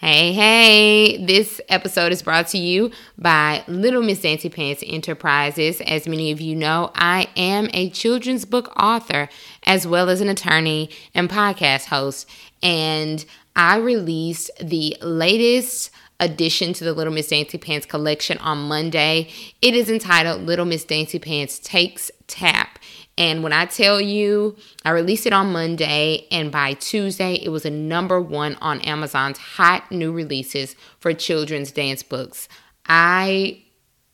Hey, hey, this episode is brought to you by Little Miss Dancy Pants Enterprises. As many of you know, I am a children's book author as well as an attorney and podcast host. And I released the latest addition to the Little Miss Dancy Pants collection on Monday. It is entitled Little Miss Dancy Pants Takes Tap. And when I tell you, I released it on Monday, and by Tuesday, it was a number one on Amazon's hot new releases for children's dance books. I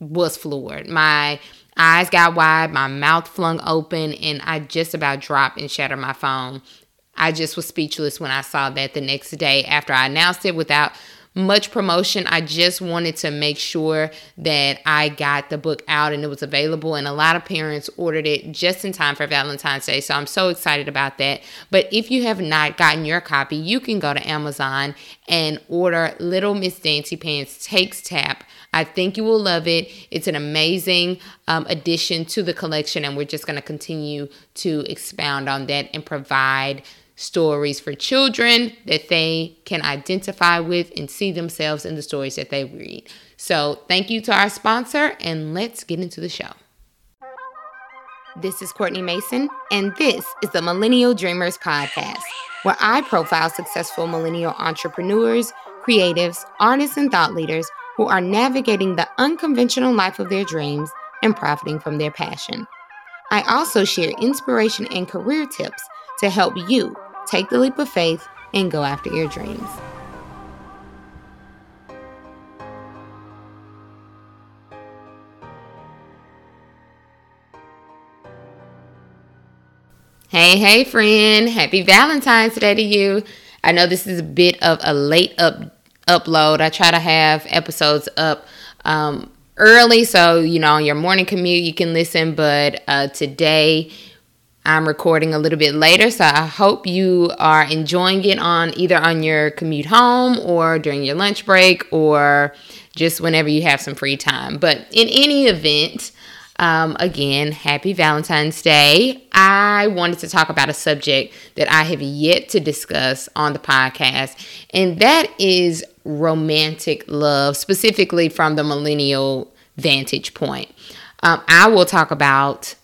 was floored. My eyes got wide, my mouth flung open, and I just about dropped and shattered my phone. I just was speechless when I saw that the next day after I announced it without much promotion. I just wanted to make sure that I got the book out and it was available. And a lot of parents ordered it just in time for Valentine's Day. So I'm so excited about that. But if you have not gotten your copy, you can go to Amazon and order Little Miss Dancy Pants Takes Tap. I think you will love it. It's an amazing um, addition to the collection, and we're just going to continue to expound on that and provide stories for children that they can identify with and see themselves in the stories that they read. So, thank you to our sponsor, and let's get into the show. This is Courtney Mason, and this is the Millennial Dreamers Podcast, where I profile successful millennial entrepreneurs, creatives, artists, and thought leaders who are navigating the unconventional life of their dreams and profiting from their passion. I also share inspiration and career tips to help you Take the leap of faith and go after your dreams. Hey, hey, friend. Happy Valentine's Day to you. I know this is a bit of a late up upload. I try to have episodes up um, early so you know on your morning commute you can listen. But uh, today I'm recording a little bit later, so I hope you are enjoying it on either on your commute home or during your lunch break or just whenever you have some free time. But in any event, um, again, happy Valentine's Day. I wanted to talk about a subject that I have yet to discuss on the podcast, and that is romantic love, specifically from the millennial vantage point. Um, I will talk about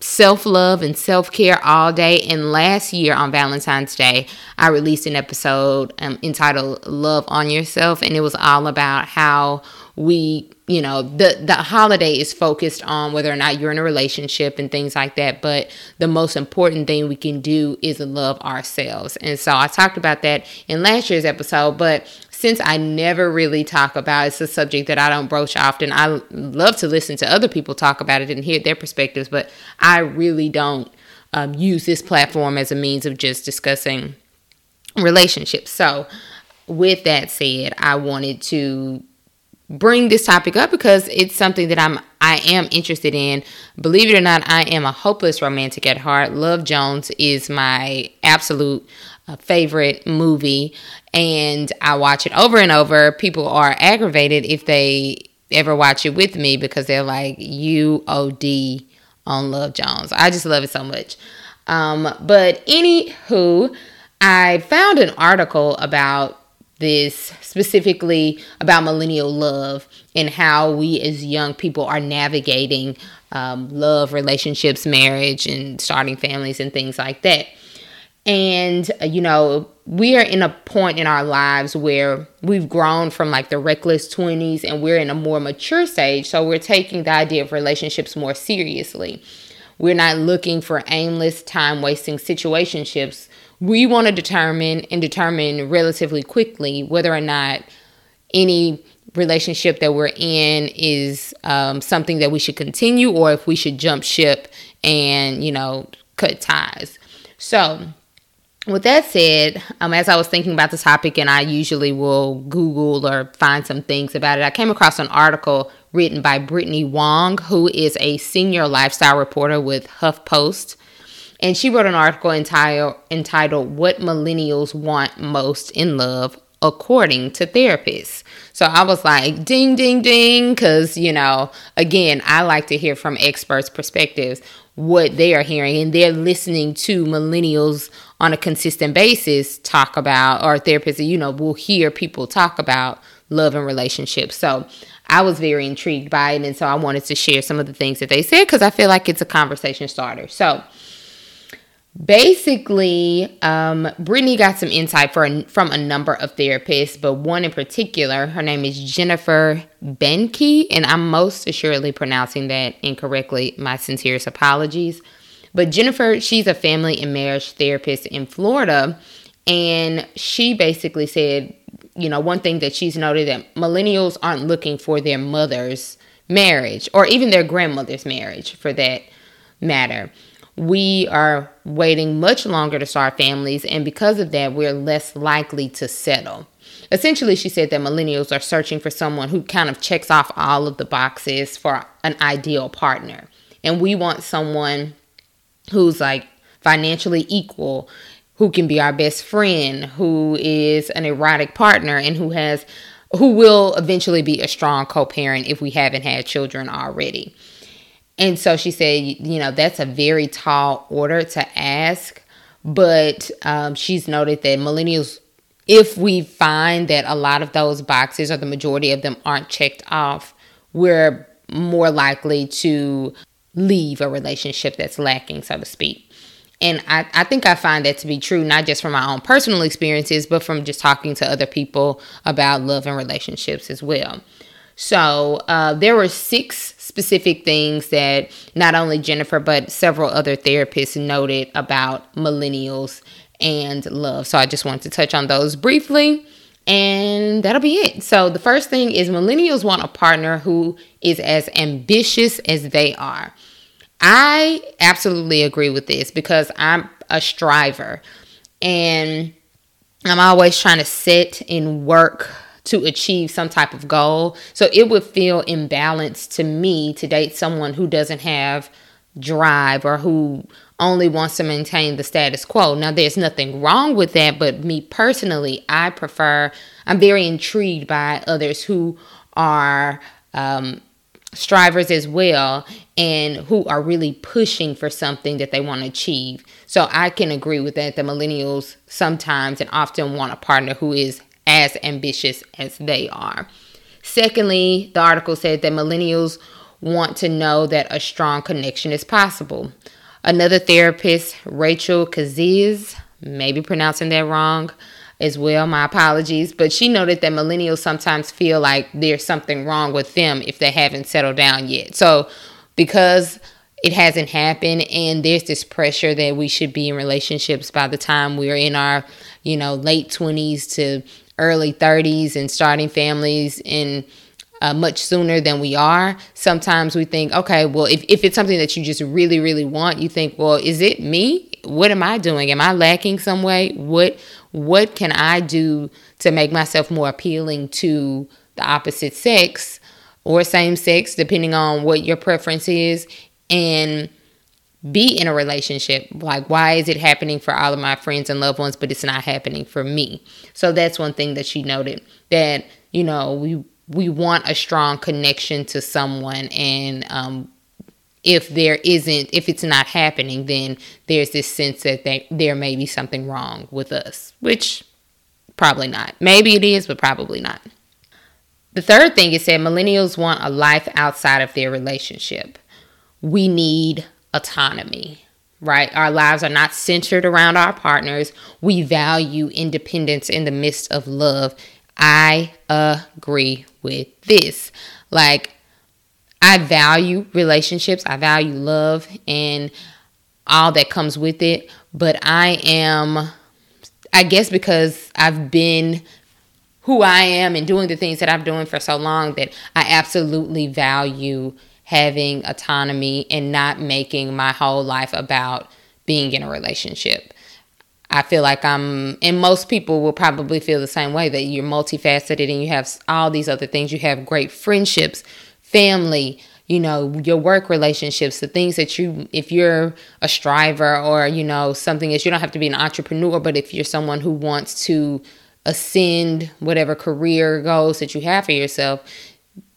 self love and self care all day. And last year on Valentine's Day, I released an episode um, entitled Love on Yourself, and it was all about how we you know the the holiday is focused on whether or not you're in a relationship and things like that. But the most important thing we can do is love ourselves. And so i talked about that in last year's episode but since I never really talk about it's a subject that I don't broach often. I love to listen to other people talk about it and hear their perspectives, but I really don't um, use this platform as a means of just discussing relationships. So, with that said, I wanted to bring this topic up because it's something that I'm I am interested in. Believe it or not, I am a hopeless romantic at heart. Love Jones is my absolute favorite movie and I watch it over and over. People are aggravated if they ever watch it with me because they're like, you OD on Love Jones. I just love it so much. Um, but anywho, I found an article about this specifically about millennial love and how we as young people are navigating um, love, relationships, marriage, and starting families and things like that. And, uh, you know, we are in a point in our lives where we've grown from like the reckless 20s and we're in a more mature stage. So we're taking the idea of relationships more seriously. We're not looking for aimless, time wasting situationships. We want to determine and determine relatively quickly whether or not any relationship that we're in is um, something that we should continue or if we should jump ship and, you know, cut ties. So, with that said, um, as I was thinking about the topic, and I usually will Google or find some things about it, I came across an article written by Brittany Wong, who is a senior lifestyle reporter with HuffPost. And she wrote an article entitled, entitled What Millennials Want Most in Love According to Therapists. So I was like, ding, ding, ding, because, you know, again, I like to hear from experts' perspectives what they are hearing, and they're listening to millennials on a consistent basis talk about, or therapists, you know, will hear people talk about love and relationships. So I was very intrigued by it. And so I wanted to share some of the things that they said because I feel like it's a conversation starter. So basically, um, Brittany got some insight for, from a number of therapists, but one in particular, her name is Jennifer Benke, and I'm most assuredly pronouncing that incorrectly. My sincerest apologies. But Jennifer, she's a family and marriage therapist in Florida, and she basically said you know, one thing that she's noted that millennials aren't looking for their mother's marriage or even their grandmother's marriage for that matter. We are waiting much longer to start families, and because of that, we're less likely to settle. Essentially, she said that millennials are searching for someone who kind of checks off all of the boxes for an ideal partner. And we want someone who's like financially equal, who can be our best friend, who is an erotic partner, and who has who will eventually be a strong co-parent if we haven't had children already. And so she said, you know, that's a very tall order to ask, but um, she's noted that millennials, if we find that a lot of those boxes or the majority of them aren't checked off, we're more likely to leave a relationship that's lacking, so to speak. And I, I think I find that to be true, not just from my own personal experiences, but from just talking to other people about love and relationships as well. So uh, there were six specific things that not only Jennifer, but several other therapists noted about millennials and love. So I just wanted to touch on those briefly. And that'll be it. So, the first thing is millennials want a partner who is as ambitious as they are. I absolutely agree with this because I'm a striver and I'm always trying to sit and work to achieve some type of goal. So it would feel imbalanced to me to date someone who doesn't have drive or who only wants to maintain the status quo. Now, there's nothing wrong with that, but me personally, I prefer, I'm very intrigued by others who are um, strivers as well and who are really pushing for something that they want to achieve. So I can agree with that. The millennials sometimes and often want a partner who is as ambitious as they are. Secondly, the article said that millennials want to know that a strong connection is possible. Another therapist, Rachel Kazez, maybe pronouncing that wrong, as well. My apologies. But she noted that millennials sometimes feel like there's something wrong with them if they haven't settled down yet. So, because it hasn't happened and there's this pressure that we should be in relationships by the time we're in our, you know, late 20s to early 30s and starting families in uh, much sooner than we are. Sometimes we think, okay, well, if, if it's something that you just really, really want, you think, well, is it me? What am I doing? Am I lacking some way? What what can I do to make myself more appealing to the opposite sex or same sex, depending on what your preference is, and be in a relationship. Like, why is it happening for all of my friends and loved ones, but it's not happening for me? So that's one thing that she noted that, you know, we we want a strong connection to someone and um, if there isn't if it's not happening then there's this sense that they, there may be something wrong with us which probably not. Maybe it is but probably not. The third thing is that millennials want a life outside of their relationship. We need autonomy right? Our lives are not centered around our partners. We value independence in the midst of love i agree with this like I value relationships, I value love and all that comes with it, but I am I guess because I've been who I am and doing the things that I'm doing for so long that I absolutely value having autonomy and not making my whole life about being in a relationship. I feel like I'm, and most people will probably feel the same way that you're multifaceted and you have all these other things. You have great friendships, family, you know, your work relationships, the things that you, if you're a striver or, you know, something is, you don't have to be an entrepreneur, but if you're someone who wants to ascend whatever career goals that you have for yourself,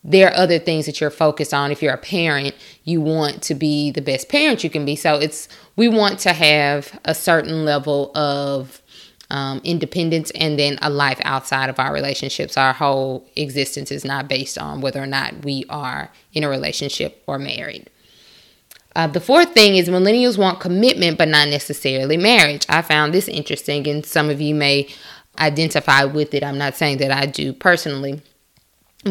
there are other things that you're focused on. If you're a parent, you want to be the best parent you can be. So it's we want to have a certain level of um, independence and then a life outside of our relationships. Our whole existence is not based on whether or not we are in a relationship or married. Uh, the fourth thing is millennials want commitment, but not necessarily marriage. I found this interesting, and some of you may identify with it. I'm not saying that I do personally.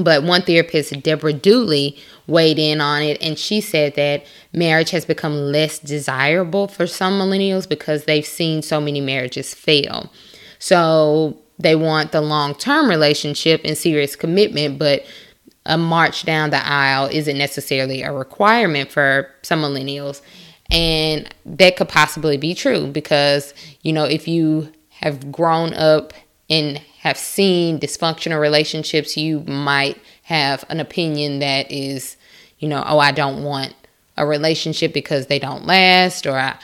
But one therapist, Deborah Dooley, weighed in on it, and she said that marriage has become less desirable for some millennials because they've seen so many marriages fail. So they want the long term relationship and serious commitment, but a march down the aisle isn't necessarily a requirement for some millennials. And that could possibly be true because, you know, if you have grown up and have seen dysfunctional relationships, you might have an opinion that is, you know, oh, I don't want a relationship because they don't last, or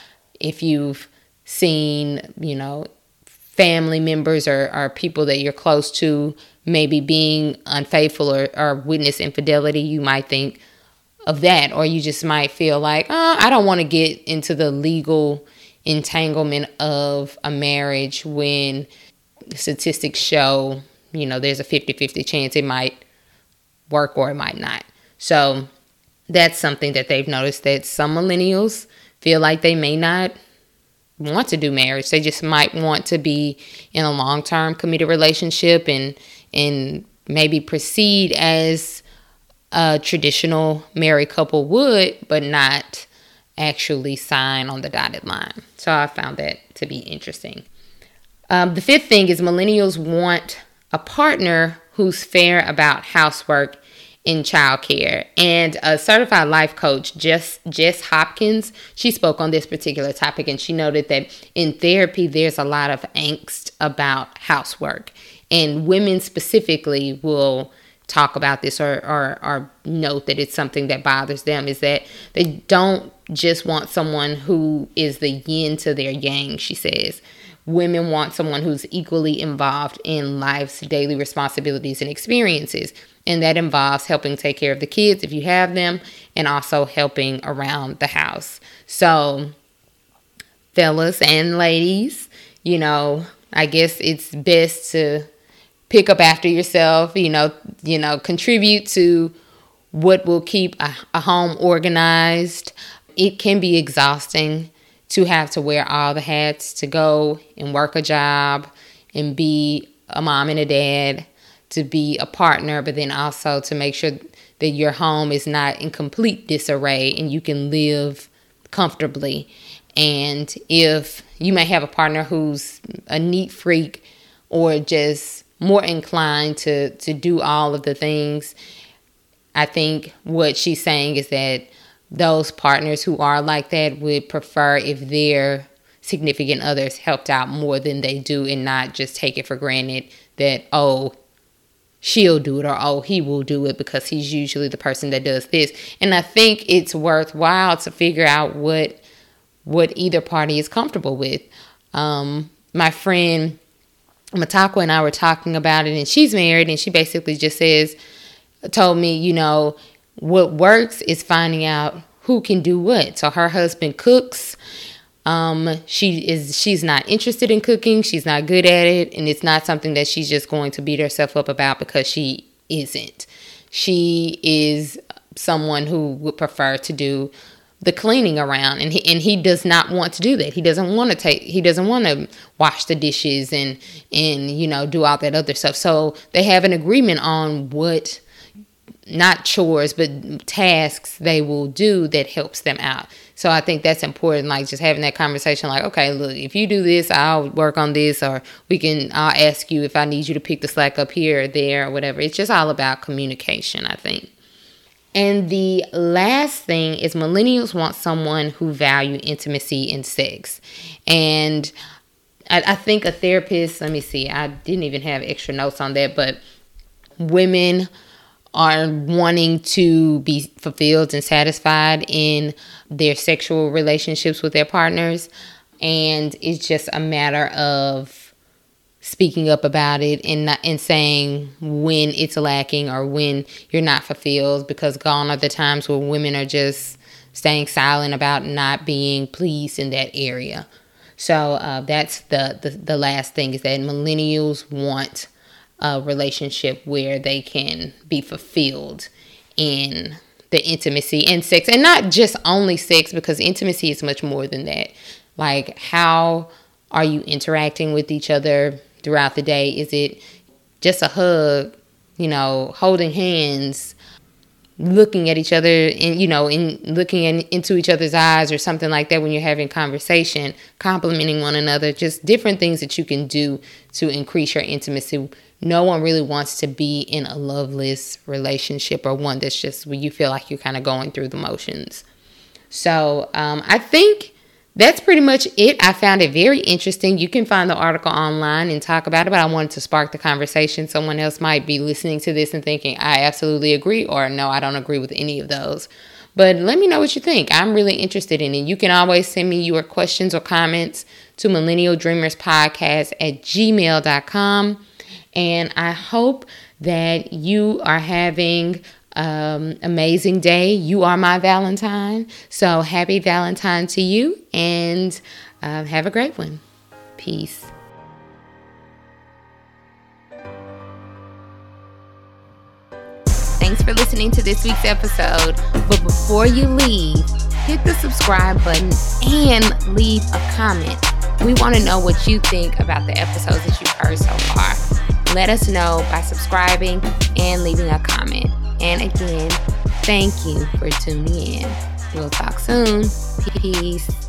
if you've seen, you know, family members or, or people that you're close to maybe being unfaithful or, or witness infidelity, you might think of that, or you just might feel like, oh, I don't want to get into the legal entanglement of a marriage when statistics show, you know, there's a 50 50 chance it might work or it might not. So that's something that they've noticed that some millennials feel like they may not want to do marriage. They just might want to be in a long term committed relationship and and maybe proceed as a traditional married couple would, but not actually sign on the dotted line. So I found that to be interesting. Um, the fifth thing is millennials want a partner who's fair about housework in childcare. And a certified life coach, Jess, Jess Hopkins, she spoke on this particular topic and she noted that in therapy, there's a lot of angst about housework. And women specifically will talk about this or, or, or note that it's something that bothers them is that they don't just want someone who is the yin to their yang, she says women want someone who's equally involved in life's daily responsibilities and experiences. And that involves helping take care of the kids if you have them and also helping around the house. So, fellas and ladies, you know, I guess it's best to pick up after yourself, you know, you know, contribute to what will keep a, a home organized. It can be exhausting to have to wear all the hats to go and work a job and be a mom and a dad, to be a partner, but then also to make sure that your home is not in complete disarray and you can live comfortably. And if you may have a partner who's a neat freak or just more inclined to to do all of the things, I think what she's saying is that those partners who are like that would prefer if their significant others helped out more than they do and not just take it for granted that, oh, she'll do it or oh he will do it because he's usually the person that does this. And i think it's worthwhile to figure out what what either party is comfortable with. Um, my friend Matako and I were talking about it and she's married and she basically just says told me you know what works is finding out who can do what. So her husband cooks. Um, she is she's not interested in cooking. She's not good at it, and it's not something that she's just going to beat herself up about because she isn't. She is someone who would prefer to do the cleaning around and he and he does not want to do that. He doesn't want to take he doesn't want to wash the dishes and and you know do all that other stuff. So they have an agreement on what not chores but tasks they will do that helps them out. So i think that's important like just having that conversation like okay look if you do this i'll work on this or we can i'll ask you if i need you to pick the slack up here or there or whatever. It's just all about communication i think. And the last thing is millennials want someone who value intimacy and sex. And I, I think a therapist let me see i didn't even have extra notes on that but women are wanting to be fulfilled and satisfied in their sexual relationships with their partners. And it's just a matter of speaking up about it and not, and saying when it's lacking or when you're not fulfilled because gone are the times where women are just staying silent about not being pleased in that area. So uh, that's the, the the last thing is that millennials want a relationship where they can be fulfilled in the intimacy and sex and not just only sex because intimacy is much more than that. Like how are you interacting with each other throughout the day? Is it just a hug you know holding hands looking at each other and you know in looking in, into each other's eyes or something like that when you're having conversation complimenting one another just different things that you can do to increase your intimacy no one really wants to be in a loveless relationship or one that's just where you feel like you're kind of going through the motions. So um, I think that's pretty much it. I found it very interesting. You can find the article online and talk about it, but I wanted to spark the conversation. Someone else might be listening to this and thinking, I absolutely agree, or no, I don't agree with any of those. But let me know what you think. I'm really interested in it. You can always send me your questions or comments to millennial dreamers podcast at gmail.com. And I hope that you are having um, amazing day. You are my Valentine. So happy Valentine to you and uh, have a great one. Peace. Thanks for listening to this week's episode. But before you leave, hit the subscribe button and leave a comment. We want to know what you think about the episodes that you've heard so far let us know by subscribing and leaving a comment. And again, thank you for tuning in. We'll talk soon. Peace.